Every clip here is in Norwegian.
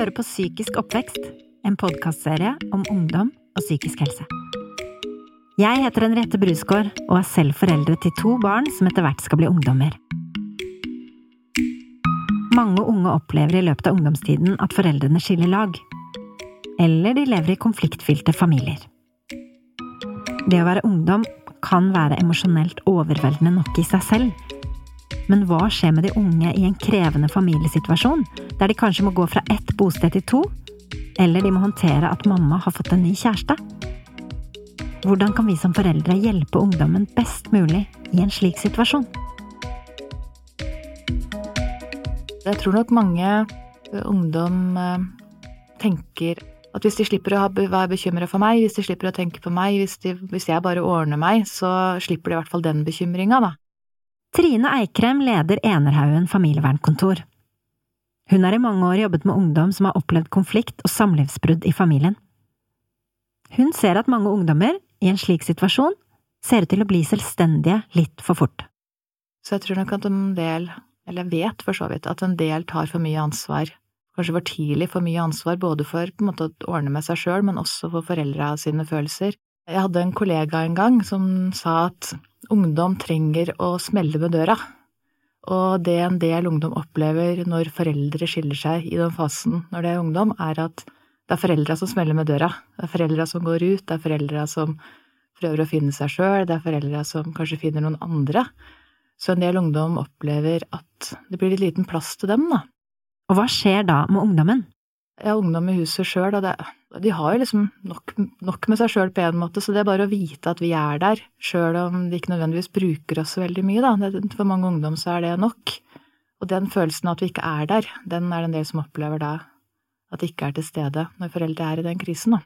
hører på Psykisk oppvekst, en podkastserie om ungdom og psykisk helse. Jeg heter Henriette Brusgaard og er selv foreldre til to barn som etter hvert skal bli ungdommer. Mange unge opplever i løpet av ungdomstiden at foreldrene skiller lag. Eller de lever i konfliktfylte familier. Det å være ungdom kan være emosjonelt overveldende nok i seg selv. Men hva skjer med de unge i en krevende familiesituasjon, der de kanskje må gå fra ett bosted til to, eller de må håndtere at mamma har fått en ny kjæreste? Hvordan kan vi som foreldre hjelpe ungdommen best mulig i en slik situasjon? Jeg tror nok mange ungdom eh, tenker at hvis de slipper å være bekymra for meg, hvis de slipper å tenke på meg, hvis, de, hvis jeg bare ordner meg, så slipper de i hvert fall den bekymringa, da. Trine Eikrem leder Enerhaugen familievernkontor. Hun har i mange år jobbet med ungdom som har opplevd konflikt og samlivsbrudd i familien. Hun ser at mange ungdommer, i en slik situasjon, ser ut til å bli selvstendige litt for fort. Så jeg tror nok at en del, eller jeg vet for så vidt, at en del tar for mye ansvar, kanskje for tidlig for mye ansvar, både for på en måte å ordne med seg sjøl, men også for foreldra sine følelser. Jeg hadde en kollega en gang som sa at ungdom trenger å smelle med døra. Og det en del ungdom opplever når foreldre skiller seg i den fasen når det er ungdom, er at det er foreldra som smeller med døra. Det er foreldra som går ut, det er foreldra som prøver å finne seg sjøl, det er foreldra som kanskje finner noen andre. Så en del ungdom opplever at det blir litt liten plass til dem, da. Og hva skjer da med ungdommen? Ja, ungdom i huset sjøl, og det, de har jo liksom nok, nok med seg sjøl på en måte, så det er bare å vite at vi er der, sjøl om de ikke nødvendigvis bruker oss veldig mye, da. For mange ungdom så er det nok. Og den følelsen av at vi ikke er der, den er det en del som opplever da at de ikke er til stede når foreldre er i den krisen, da.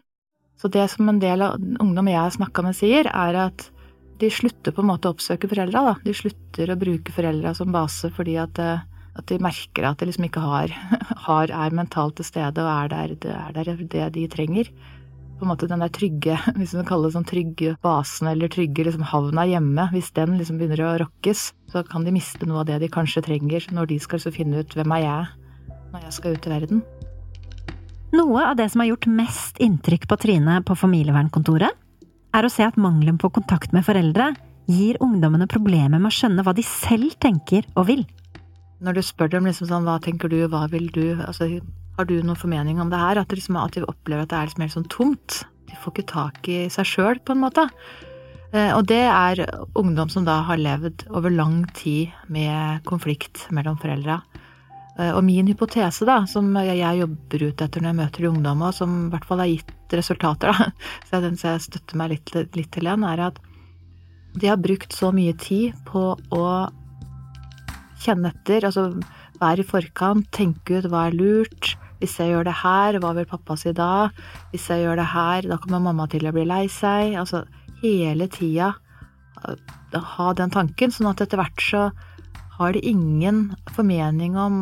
Så det som en del av ungdom jeg har snakka med sier, er at de slutter på en måte å oppsøke foreldra, da. De slutter å bruke foreldra som base fordi at eh, at de merker at de liksom ikke har, har, er mentalt til stede og er der, det er der det de trenger. På en måte den der trygge, hvis man kaller det sånn trygge basen eller trygge liksom havna hjemme, hvis den liksom begynner å rokkes, så kan de miste noe av det de kanskje trenger når de skal finne ut hvem er jeg når jeg skal ut i verden. Noe av det som har gjort mest inntrykk på Trine på familievernkontoret, er å se at mangelen på kontakt med foreldre gir ungdommene problemer med å skjønne hva de selv tenker og vil. Når du spør dem liksom sånn hva tenker du, hva vil du, altså har du noen formening om det her? At, liksom, at de opplever at det er liksom helt sånn tomt. De får ikke tak i seg sjøl, på en måte. Eh, og det er ungdom som da har levd over lang tid med konflikt mellom foreldra. Eh, og min hypotese, da, som jeg jobber ut etter når jeg møter de ungdommene, og som i hvert fall har gitt resultater, da, så jeg, så jeg støtter meg litt, litt til den, er at de har brukt så mye tid på å kjenne etter, altså være i forkant, tenke ut hva er lurt. Hvis jeg gjør det her, hva vil pappa si da? Hvis jeg gjør det her, da kommer mamma til å bli lei seg. Altså hele tida ha den tanken, sånn at etter hvert så har de ingen formening om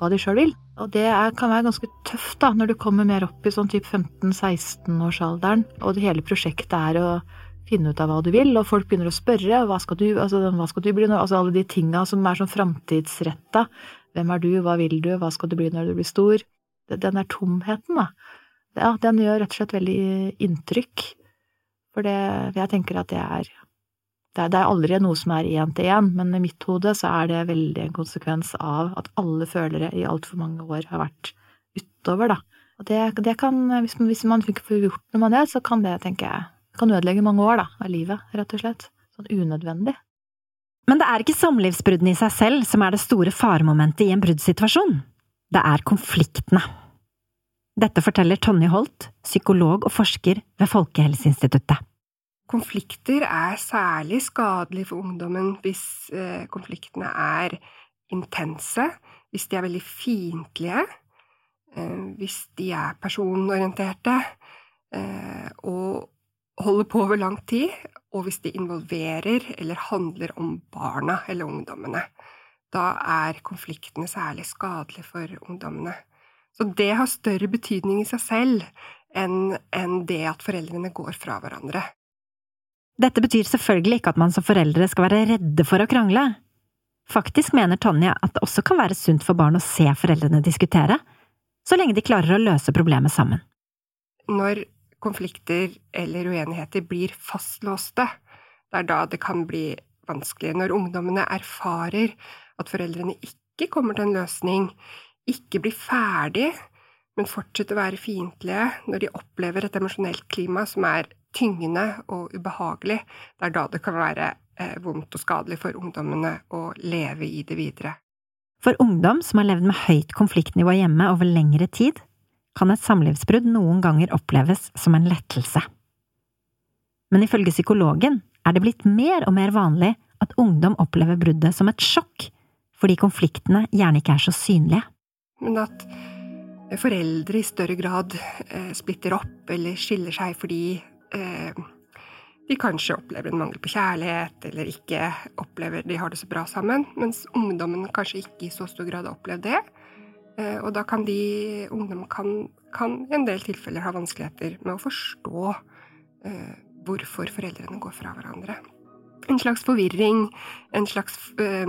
hva de sjøl vil. Og det er, kan være ganske tøft da, når du kommer mer opp i sånn type 15-16-årsalderen, og det hele prosjektet er å finne ut av hva du vil, og folk begynner å spørre hva skal du, altså, hva skal du bli nå, altså alle de tinga som er sånn framtidsretta. Hvem er du, hva vil du, hva skal du bli når du blir stor? Den der tomheten, da. Ja, den gjør rett og slett veldig inntrykk. For det, jeg tenker at det er det er, det er aldri noe som er én til én, men i mitt hode så er det veldig en konsekvens av at alle følere i altfor mange år har vært utover, da. Og det, det kan, hvis man, hvis man får gjort noe med det, så kan det, tenker jeg, kan ødelegge mange år da, av livet, rett og slett. Sånn unødvendig. Men det er ikke samlivsbruddene i seg selv som er det store faremomentet i en bruddsituasjon. Det er konfliktene. Dette forteller Tonje Holt, psykolog og forsker ved Folkehelseinstituttet. Konflikter er særlig skadelig for ungdommen hvis eh, konfliktene er intense, hvis de er veldig fiendtlige, eh, hvis de er personorienterte, eh, og holder på over lang tid, og hvis de involverer eller handler om barna eller ungdommene. Da er konfliktene særlig skadelige for ungdommene. Så det har større betydning i seg selv enn det at foreldrene går fra hverandre. Dette betyr selvfølgelig ikke at man som foreldre skal være redde for å krangle. Faktisk mener Tonje at det også kan være sunt for barn å se foreldrene diskutere, så lenge de klarer å løse problemet sammen. Når konflikter eller uenigheter blir fastlåste, det er da det kan bli vanskelig. Når ungdommene erfarer at foreldrene ikke kommer til en løsning, ikke blir ferdig, men fortsetter å være fiendtlige, når de opplever et emosjonelt klima som er tyngende og ubehagelig, det er da det kan være eh, vondt og skadelig for ungdommene å leve i det videre. For ungdom som har levd med høyt konfliktnivå hjemme over lengre tid, kan et samlivsbrudd noen ganger oppleves som en lettelse. Men ifølge psykologen er det blitt mer og mer vanlig at ungdom opplever bruddet som et sjokk, fordi konfliktene gjerne ikke er så synlige. Men at foreldre i større grad eh, splitter opp eller skiller seg fordi eh, de kanskje opplever en mangel på kjærlighet, eller ikke opplever de har det så bra sammen, mens ungdommen kanskje ikke i så stor grad har opplevd det. Eh, og da kan de ungdom kan, kan, i en del tilfeller ha vanskeligheter med å forstå eh, hvorfor foreldrene går fra hverandre. En slags forvirring, en slags, eh,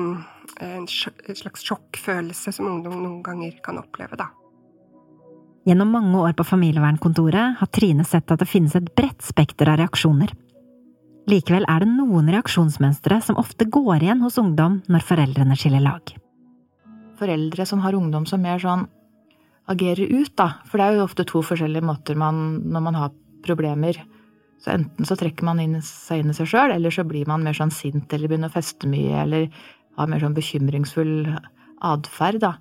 en slags sjokkfølelse som ungdom noen ganger kan oppleve, da. Gjennom mange år på familievernkontoret har Trine sett at det finnes et bredt spekter av reaksjoner. Likevel er det noen reaksjonsmønstre som ofte går igjen hos ungdom når foreldrene skiller lag. Foreldre som har ungdom som mer sånn agerer ut, da. For det er jo ofte to forskjellige måter man, når man har problemer. Så enten så trekker man inn, seg inn i seg sjøl, eller så blir man mer sånn sint eller begynner å feste mye, eller har mer sånn bekymringsfull atferd, da.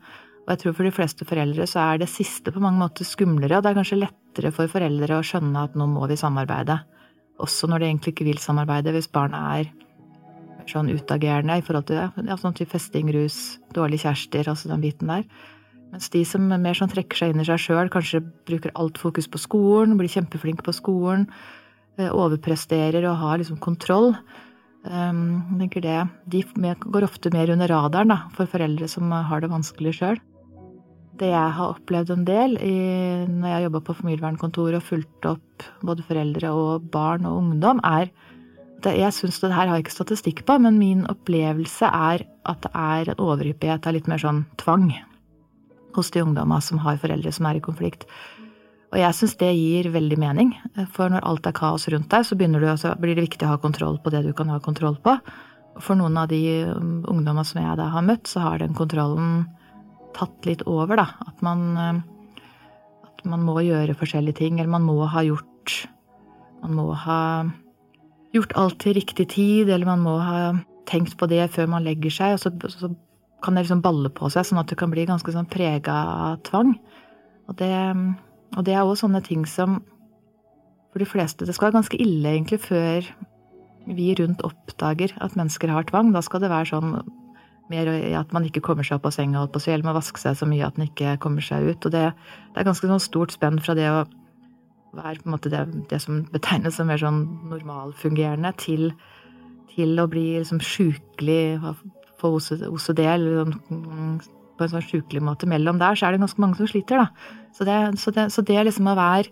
Og jeg tror for de fleste foreldre så er det siste på mange måter skumlere, og det er kanskje lettere for foreldre å skjønne at nå må vi samarbeide. Også når de egentlig ikke vil samarbeide, hvis barna er sånn utagerende i forhold til ja, sånn type festing, rus, dårlige kjærester, altså den biten der. Mens de som mer sånn trekker seg inn i seg sjøl, kanskje bruker alt fokus på skolen, blir kjempeflinke på skolen, eh, overpresterer og har liksom kontroll. Um, tenker det, De går ofte mer under radaren da, for foreldre som har det vanskelig sjøl det jeg har opplevd en del i, når jeg jobba på familievernkontoret og fulgt opp både foreldre og barn og ungdom, er jeg syns det her har jeg ikke statistikk på, men min opplevelse er at det er en overhyppighet av litt mer sånn tvang hos de ungdomma som har foreldre som er i konflikt. Og jeg syns det gir veldig mening, for når alt er kaos rundt deg, så, du, så blir det viktig å ha kontroll på det du kan ha kontroll på. For noen av de ungdomma som jeg da har møtt, så har den kontrollen tatt litt over, da. At man, eh, at man må gjøre forskjellige ting, eller man må ha gjort Man må ha gjort alt til riktig tid, eller man må ha tenkt på det før man legger seg, og så, så kan det liksom balle på seg, sånn at du kan bli ganske sånn prega av tvang. Og det, og det er òg sånne ting som for de fleste Det skal være ganske ille, egentlig, før vi rundt oppdager at mennesker har tvang. Da skal det være sånn mer at man ikke kommer seg opp av senga, holdt på å eller må vaske seg så mye at man ikke kommer seg ut. Og det, det er ganske sånn stort spenn fra det å være på en måte det, det som betegnes som mer sånn normalfungerende, til, til å bli liksom sjukelig, få OCD, eller sånn, på en sånn sjukelig måte. Mellom der så er det ganske mange som sliter, da. Så det, så det, så det liksom å være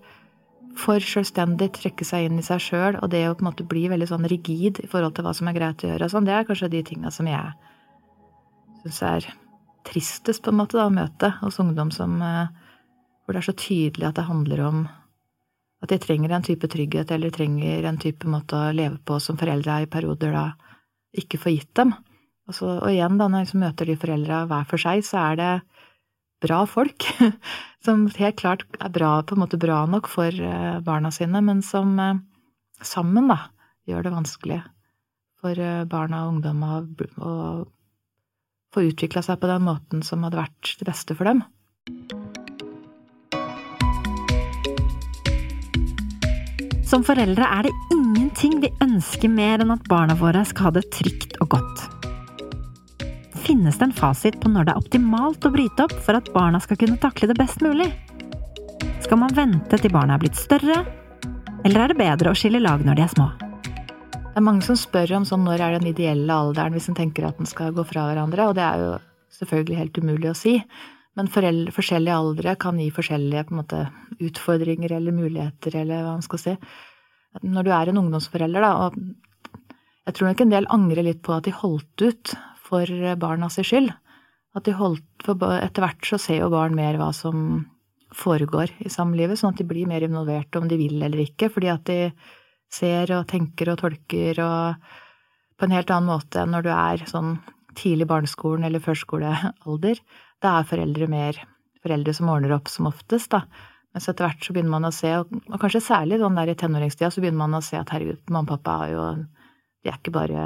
for selvstendig, trekke seg inn i seg sjøl, og det å på en måte bli veldig sånn rigid i forhold til hva som er greit å gjøre, sånn, det er kanskje de tinga som jeg syns er tristest på en måte da, å møte hos ungdom som, eh, hvor det er så tydelig at det handler om at de trenger en type trygghet eller trenger en type måte å leve på som foreldre i perioder da ikke får gitt dem. Og, så, og igjen, da, når jeg møter de foreldra hver for seg, så er det bra folk som helt klart er bra, på en måte bra nok for eh, barna sine, men som eh, sammen da gjør det vanskelig for barna og ungdommer å få utvikla seg på den måten som hadde vært det beste for dem. Som foreldre er det ingenting vi ønsker mer enn at barna våre skal ha det trygt og godt. Finnes det en fasit på når det er optimalt å bryte opp for at barna skal kunne takle det best mulig? Skal man vente til barna er blitt større, eller er det bedre å skille lag når de er små? Det er mange som spør om sånn når er den ideelle alderen hvis en tenker at en skal gå fra hverandre, og det er jo selvfølgelig helt umulig å si. Men forskjellige aldre kan gi forskjellige måte, utfordringer eller muligheter, eller hva man skal si. Når du er en ungdomsforelder, da, og jeg tror nok en del angrer litt på at de holdt ut for barna sin skyld. At de holdt, for Etter hvert så ser jo barn mer hva som foregår i samlivet, sånn at de blir mer involvert om de vil eller ikke, fordi at de ser og tenker og tolker og på en helt annen måte enn når du er sånn tidlig barneskolen eller førskolealder. Da er foreldre mer foreldre som ordner opp som oftest, da. Men så etter hvert så begynner man å se, og kanskje særlig sånn der i tenåringstida, så begynner man å se at herregud, mamma og pappa er jo De er ikke bare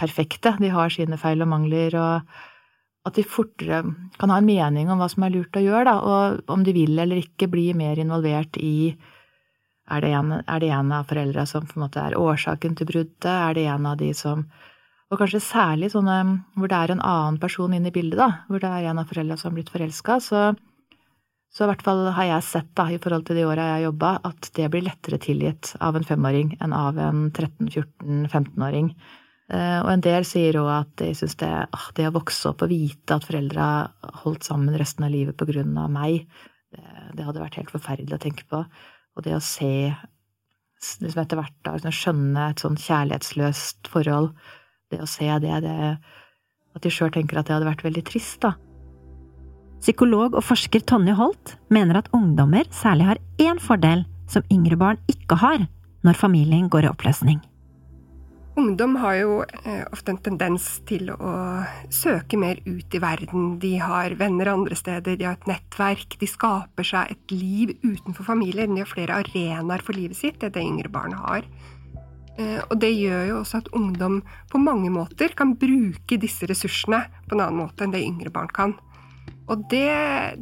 perfekte, de har sine feil og mangler, og at de fortere kan ha en mening om hva som er lurt å gjøre, da, og om de vil eller ikke bli mer involvert i er det, en, er det en av foreldra som på en måte er årsaken til bruddet? Er det en av de som Og kanskje særlig sånne hvor det er en annen person inne i bildet, da, hvor det er en av foreldra som har blitt forelska, så, så i hvert fall har jeg sett, da, i forhold til de åra jeg har jobba, at det blir lettere tilgitt av en femåring enn av en 13-14-15-åring. Eh, og en del sier òg at de syns det, det, å vokse opp og vite at foreldra holdt sammen resten av livet på grunn av meg, det, det, hadde vært helt forferdelig å tenke på. Og det å se, liksom etter hvert da, liksom skjønne et sånn kjærlighetsløst forhold, det å se det, det At de sjøl tenker at det hadde vært veldig trist, da. Psykolog og forsker Tonje Holt mener at ungdommer særlig har én fordel som yngre barn ikke har når familien går i oppløsning. Ungdom har jo eh, ofte en tendens til å søke mer ut i verden. De har venner andre steder, de har et nettverk. De skaper seg et liv utenfor familien. De har flere arenaer for livet sitt enn det yngre barn har. Eh, og det gjør jo også at ungdom på mange måter kan bruke disse ressursene på en annen måte enn det yngre barn kan. Og det,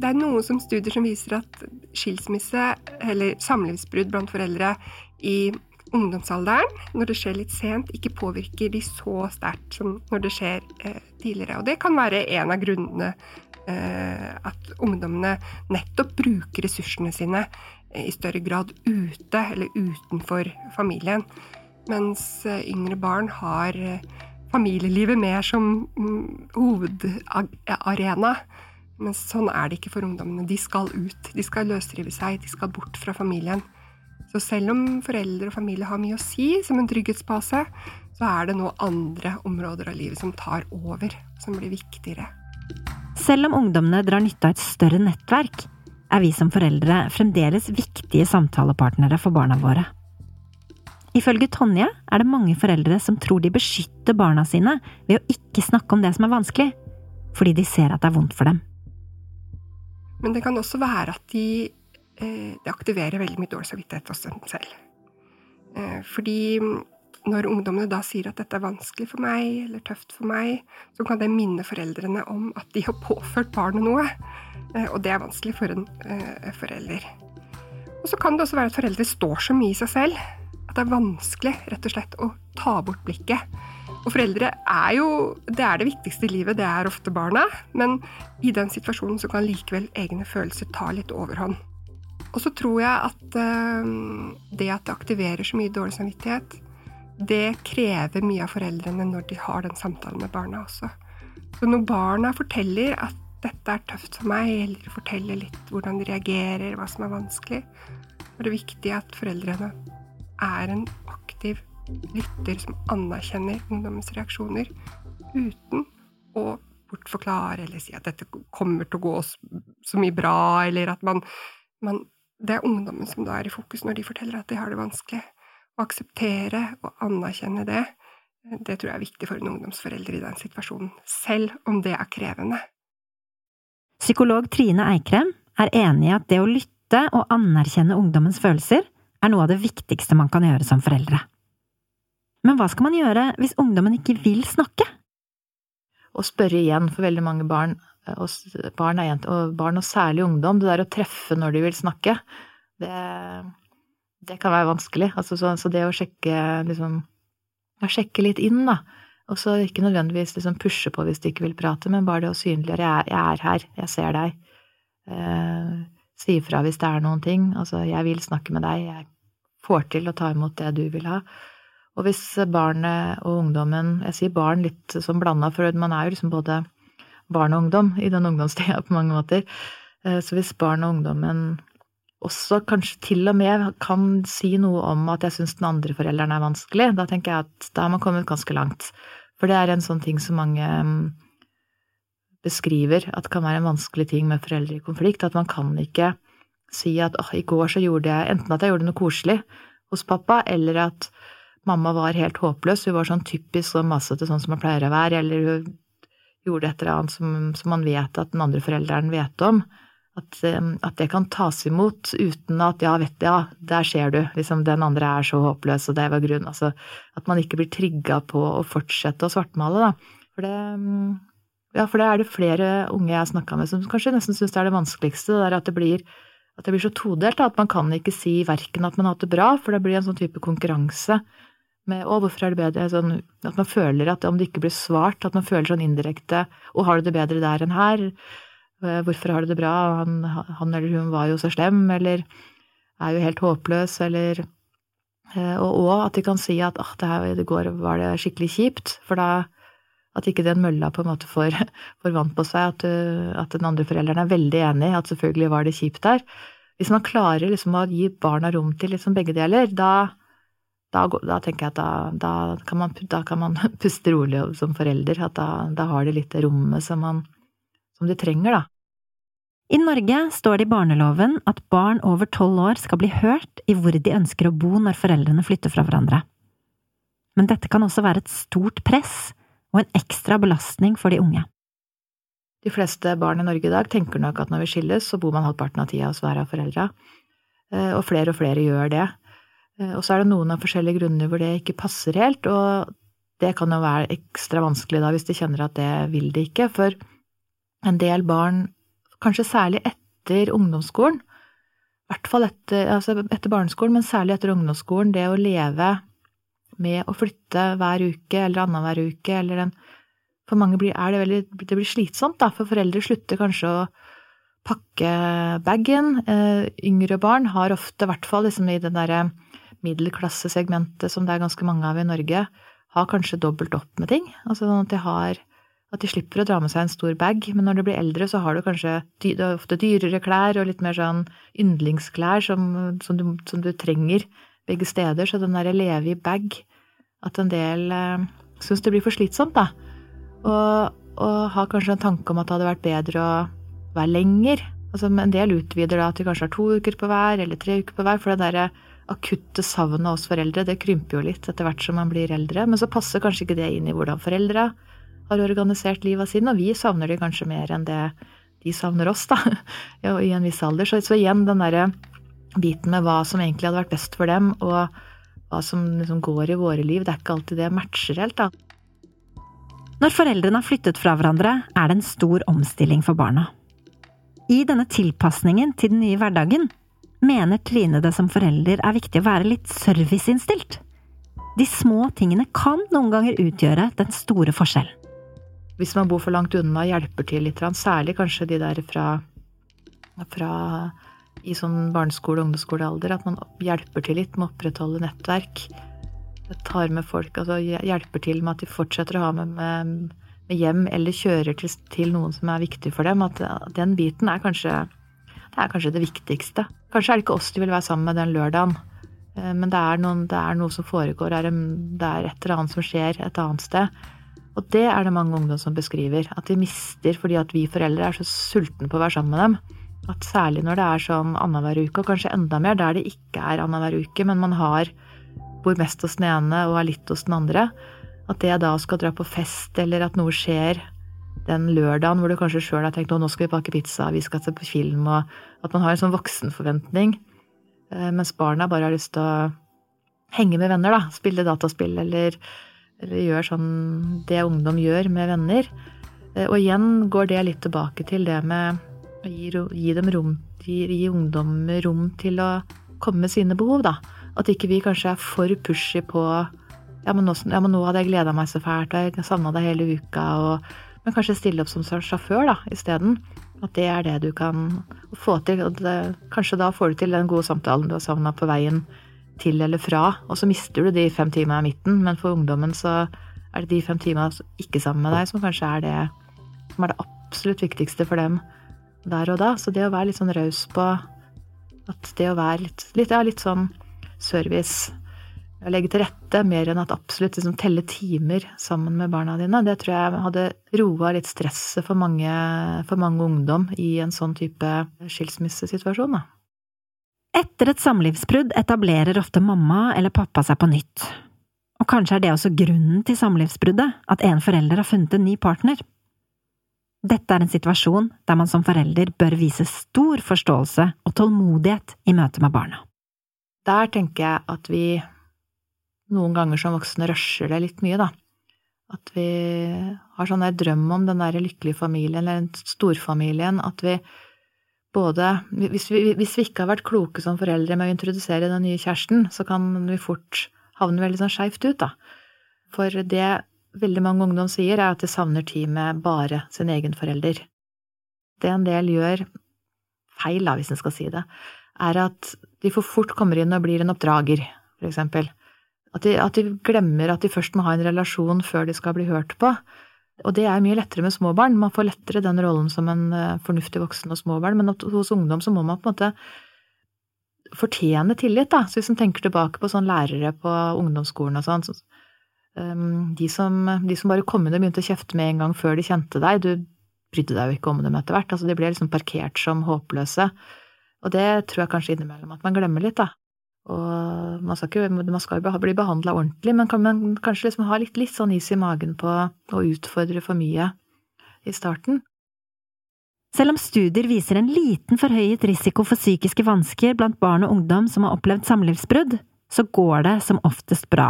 det er noen som studier som viser at skilsmisse, eller samlivsbrudd blant foreldre i ungdomsalderen, når det skjer litt sent, ikke påvirker de så sterkt som når det skjer eh, tidligere. Og det kan være en av grunnene eh, at ungdommene nettopp bruker ressursene sine eh, i større grad ute eller utenfor familien. Mens eh, yngre barn har eh, familielivet mer som mm, hovedarena. Men sånn er det ikke for ungdommene. De skal ut. De skal løsrive seg. De skal bort fra familien. Så selv om foreldre og familie har mye å si som en trygghetsbase, så er det nå andre områder av livet som tar over, som blir viktigere. Selv om ungdommene drar nytte av et større nettverk, er vi som foreldre fremdeles viktige samtalepartnere for barna våre. Ifølge Tonje er det mange foreldre som tror de beskytter barna sine ved å ikke snakke om det som er vanskelig, fordi de ser at det er vondt for dem. Men det kan også være at de Eh, det aktiverer veldig mye dårlig samvittighet hos dem selv. Eh, fordi når ungdommene da sier at dette er vanskelig for meg, eller tøft for meg, så kan det minne foreldrene om at de har påført barnet noe. Eh, og det er vanskelig for en forelder. Og så kan det også være at foreldre står så mye i seg selv det er vanskelig rett og slett å ta bort blikket. Og foreldre er jo Det er det viktigste i livet, det er ofte barna. Men i den situasjonen så kan likevel egne følelser ta litt overhånd. Og så tror jeg at uh, det at det aktiverer så mye dårlig samvittighet, det krever mye av foreldrene når de har den samtalen med barna også. Så når barna forteller at dette er tøft for meg, eller forteller litt hvordan de reagerer, hva som er vanskelig, er det viktig at foreldrene er en aktiv lytter som anerkjenner ungdommens reaksjoner, uten å bortforklare eller si at dette kommer til å gå så mye bra, eller at man, man det er ungdommen som da er i fokus når de forteller at de har det vanskelig. Å akseptere og anerkjenne det, det tror jeg er viktig for en ungdomsforelder i den situasjonen, selv om det er krevende. Psykolog Trine Eikrem er enig i at det å lytte og anerkjenne ungdommens følelser er noe av det viktigste man kan gjøre som foreldre. Men hva skal man gjøre hvis ungdommen ikke vil snakke? Å spørre igjen for veldig mange barn og barn, og barn, og særlig ungdom, det der å treffe når de vil snakke, det, det kan være vanskelig. Altså, så, så, det å sjekke liksom å sjekke litt inn, da. Og så ikke nødvendigvis liksom pushe på hvis de ikke vil prate, men bare det å synliggjøre jeg er her, jeg ser deg. Eh, si ifra hvis det er noen ting. Altså, jeg vil snakke med deg, jeg får til å ta imot det du vil ha. Og hvis barnet og ungdommen Jeg sier barn litt som blanda, for man er jo liksom både barn og ungdom i den ungdomstida på mange måter. Eh, så hvis barn og ungdommen også kanskje til og med kan si noe om at jeg syns den andre forelderen er vanskelig, da tenker jeg at da har man kommet ganske langt. For det er en sånn ting som mange mm, beskriver at det kan være en vanskelig ting med foreldre i konflikt. At man kan ikke si at oh, i går så gjorde jeg enten at jeg gjorde noe koselig hos pappa, eller at mamma var helt håpløs. Hun var sånn typisk og masete, sånn som man pleier å være, eller hun gjorde et eller annet som, som man vet at den andre forelderen vet om. At, at, det kan tas imot uten at ja, vet du, ja, der ser du, liksom den andre er så håpløs, og det var grunn. Altså at man ikke blir trigga på å fortsette å svartmale, da. For det ja, for det er det flere unge jeg har snakka med som kanskje nesten syns det er det vanskeligste, det der at det blir at det blir så todelt at man kan ikke si verken at man har hatt det bra, for det blir en sånn type konkurranse med å, hvorfor er det bedre sånn, At man føler at om det ikke blir svart, at man føler sånn indirekte å, har du det bedre der enn her? Eh, hvorfor har du det bra? Han, han, eller hun var jo så slem, eller er jo helt håpløs, eller eh, Og òg at de kan si at åh, det her det går var det skikkelig kjipt, for da at ikke den mølla på en måte får, får vann på seg, at, uh, at, den andre forelderen er veldig enig i at selvfølgelig var det kjipt der. Hvis man klarer liksom å gi barna rom til liksom begge deler, da, da, da tenker jeg at da, kan man, da, kan man, puste rolig som forelder. At da, har de litt det rommet som, man, som de trenger, da. I Norge står det i barneloven at barn over tolv år skal bli hørt i hvor de ønsker å bo når foreldrene flytter fra hverandre. Men dette kan også være et stort press og en ekstra belastning for de unge. De fleste barn i Norge i dag tenker nok at når vi skilles, så bor man halvparten av tida hos hver av foreldra, eh, og flere og flere gjør det. Eh, og så er det noen av forskjellige grunner hvor det ikke passer helt, og det kan jo være ekstra vanskelig da hvis de kjenner at det vil de ikke, for en del barn, kanskje særlig etter ungdomsskolen, i hvert fall etter, altså etter barneskolen, men særlig etter ungdomsskolen, det å leve med å flytte hver uke eller annenhver uke, eller den For mange blir, det veldig Det blir slitsomt, da, for foreldre slutter kanskje å pakke bagen. Eh, yngre barn har ofte, i hvert fall liksom i det derre middelklassesegmentet som det er ganske mange av i Norge, har kanskje dobbelt opp med ting. Altså sånn at de har at de slipper å dra med seg en stor bag, men når du blir eldre, så har du kanskje er ofte dyrere klær og litt mer sånn yndlingsklær som, som, du, som du trenger begge steder, så den derre leve i bag At en del eh, syns det blir for slitsomt, da. Og, og har kanskje en tanke om at det hadde vært bedre å være lenger. Altså, en del utvider da til kanskje har to uker på hver, eller tre uker på hver. For det derre akutte savnet hos foreldre, det krymper jo litt etter hvert som man blir eldre. Men så passer kanskje ikke det inn i hvordan foreldra har organisert livet sine, og vi savner de kanskje mer enn det de savner oss, da, i en viss alder. Så, så igjen den derre biten med hva som egentlig hadde vært best for dem, og hva som liksom går i våre liv. Det er ikke alltid det matcher helt, da. Når foreldrene har flyttet fra hverandre, er det en stor omstilling for barna. I denne tilpasningen til den nye hverdagen mener Trine det som forelder er viktig å være litt serviceinnstilt. De små tingene kan noen ganger utgjøre den store forskjellen. Hvis man bor for langt unna, hjelper til litt, særlig kanskje de der fra, fra i sånn barneskole- og ungdomsskolealder, at man hjelper til litt med å opprettholde nettverk. Tar med folk, altså hjelper til med at de fortsetter å ha med, med, med hjem, eller kjører til, til, noen som er viktig for dem. At den biten er kanskje, det er kanskje det viktigste. Kanskje er det ikke oss de vil være sammen med den lørdagen, eh, men det er, noen, det er noe som foregår, det er et eller annet som skjer et annet sted. Og det er det mange ungdom som beskriver. At de mister fordi at vi foreldre er så sultne på å være sammen med dem. At særlig når det er sånn annenhver uke, og kanskje enda mer der det ikke er annenhver uke, men man har bor mest hos den ene og er litt hos den andre, at det da skal dra på fest, eller at noe skjer den lørdagen hvor du kanskje sjøl har tenkt å nå skal vi bake pizza, vi skal se på film, og at man har en sånn voksenforventning, eh, mens barna bare har lyst til å henge med venner, da, spille dataspill eller, eller gjøre sånn det ungdom gjør med venner. Eh, og igjen går det litt tilbake til det med Gi, gi, dem rom, gi, gi ungdom rom til å komme med sine behov, da. At ikke vi kanskje er for pushy på ja, men nå, ja, men nå hadde jeg gleda meg så fælt, og jeg savna deg hele uka, og Men kanskje stille opp som sjåfør, da, isteden. At det er det du kan få til. Og det, kanskje da får du til den gode samtalen du har savna på veien til eller fra, og så mister du de fem timene i midten, men for ungdommen så er det de fem timene ikke sammen med deg som kanskje er det som er det absolutt viktigste for dem der og da. Så det å være litt sånn raus på at det å være litt, litt, ja, litt sånn service å legge til rette, mer enn at absolutt liksom, telle timer sammen med barna dine. Det tror jeg hadde roa litt stresset for mange, for mange ungdom i en sånn type skilsmissesituasjon. Da. Etter et samlivsbrudd etablerer ofte mamma eller pappa seg på nytt. Og kanskje er det også grunnen til samlivsbruddet, at en forelder har funnet en ny partner. Dette er en situasjon der man som forelder bør vise stor forståelse og tålmodighet i møte med barna. Der tenker jeg at vi noen ganger som voksne rusher det litt mye, da. At vi har sånn der drøm om den derre lykkelige familien, eller den storfamilien, at vi både hvis vi, hvis vi, ikke har vært kloke som foreldre med å introdusere den nye kjæresten, så kan vi fort havne veldig sånn skeivt ut, da. For det veldig mange ungdom sier, er at de savner tid med bare sin egen forelder. Det en del gjør feil, da, hvis en skal si det, er at de for fort kommer inn og blir en oppdrager, for eksempel. At de, at de, glemmer at de først må ha en relasjon før de skal bli hørt på. Og det er mye lettere med små barn. Man får lettere den rollen som en eh, fornuftig voksen og små barn, men hos ungdom så må man på en måte fortjene tillit, da. Så hvis man tenker tilbake på sånn lærere på ungdomsskolen og sånn, så, de, som, de, som, bare kom inn og begynte å kjefte med en gang før de kjente deg, du brydde deg jo ikke om dem etter hvert. Altså de ble liksom parkert som håpløse. Og det tror jeg kanskje innimellom at man glemmer litt, da. Og man skal, ikke, man skal jo bli behandla ordentlig, men kan man kanskje liksom ha litt, litt sånn is i magen på å utfordre for mye i starten. Selv om studier viser en liten forhøyet risiko for psykiske vansker blant barn og ungdom som har opplevd samlivsbrudd, så går det som oftest bra.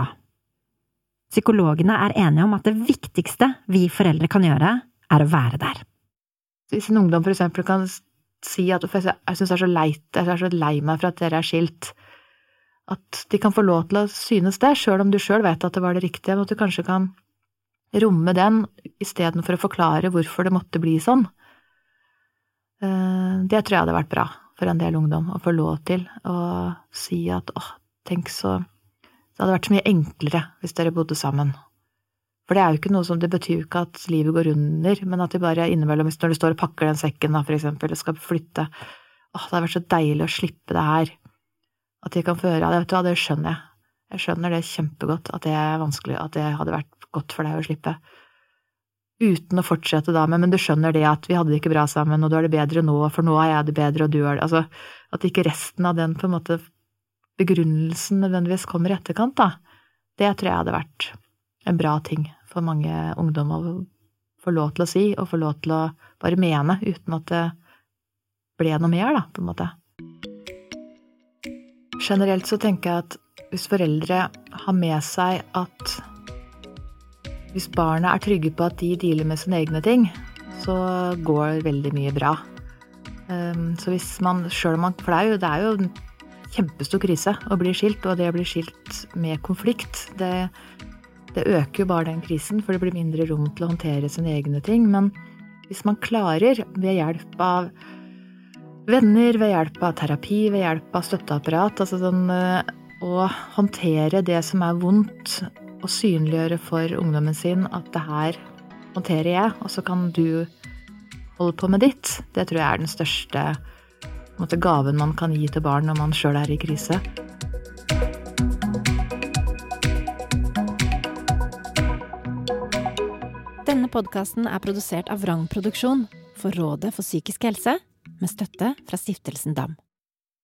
Psykologene er enige om at det viktigste vi foreldre kan gjøre, er å være der. Hvis en ungdom for eksempel kan si at jeg syns det er så leit, jeg er så lei meg for at dere er skilt, at de kan få lov til å synes det, sjøl om du sjøl vet at det var det riktige, men at du kanskje kan romme den istedenfor å forklare hvorfor det måtte bli sånn. Eh, det tror jeg hadde vært bra for en del ungdom, å få lov til å si at åh, tenk så Det hadde vært så mye enklere hvis dere bodde sammen. For det er jo ikke noe som Det betyr ikke at livet går under, men at de bare innimellom, når du står og pakker den sekken, da, for eksempel, og skal flytte Åh, det hadde vært så deilig å slippe det her. At de kan få høre ja, vet du hva, det skjønner jeg. Jeg skjønner det kjempegodt, at det er vanskelig, at det hadde vært godt for deg å slippe. Uten å fortsette da med men du skjønner det at vi hadde det ikke bra sammen, og du har det bedre nå, for nå har jeg det bedre, og du har det Altså, at ikke resten av den på en måte begrunnelsen nødvendigvis kommer i etterkant, da. Det tror jeg hadde vært en bra ting for mange ungdommer å få lov til å si, og få lov til å bare mene, uten at det ble noe mer, da, på en måte. Generelt så tenker jeg at hvis foreldre har med seg at hvis barna er trygge på at de dealer med sine egne ting, så går veldig mye bra. Ehm, så hvis man, sjøl om man For det er, jo, det er jo kjempestor krise å bli skilt, og det å bli skilt med konflikt, det, det øker jo bare den krisen, for det blir mindre rom til å håndtere sine egne ting. Men hvis man klarer, ved hjelp av venner, ved hjelp av terapi, ved hjelp av støtteapparat. Altså sånn eh, å håndtere det som er vondt, og synliggjøre for ungdommen sin at det her håndterer jeg, og så kan du holde på med ditt. Det tror jeg er den største måte, gaven man kan gi til barn når man sjøl er i krise. Denne podkasten er produsert av Vrang Produksjon for Rådet for psykisk helse med støtte fra Stiftelsen DAM.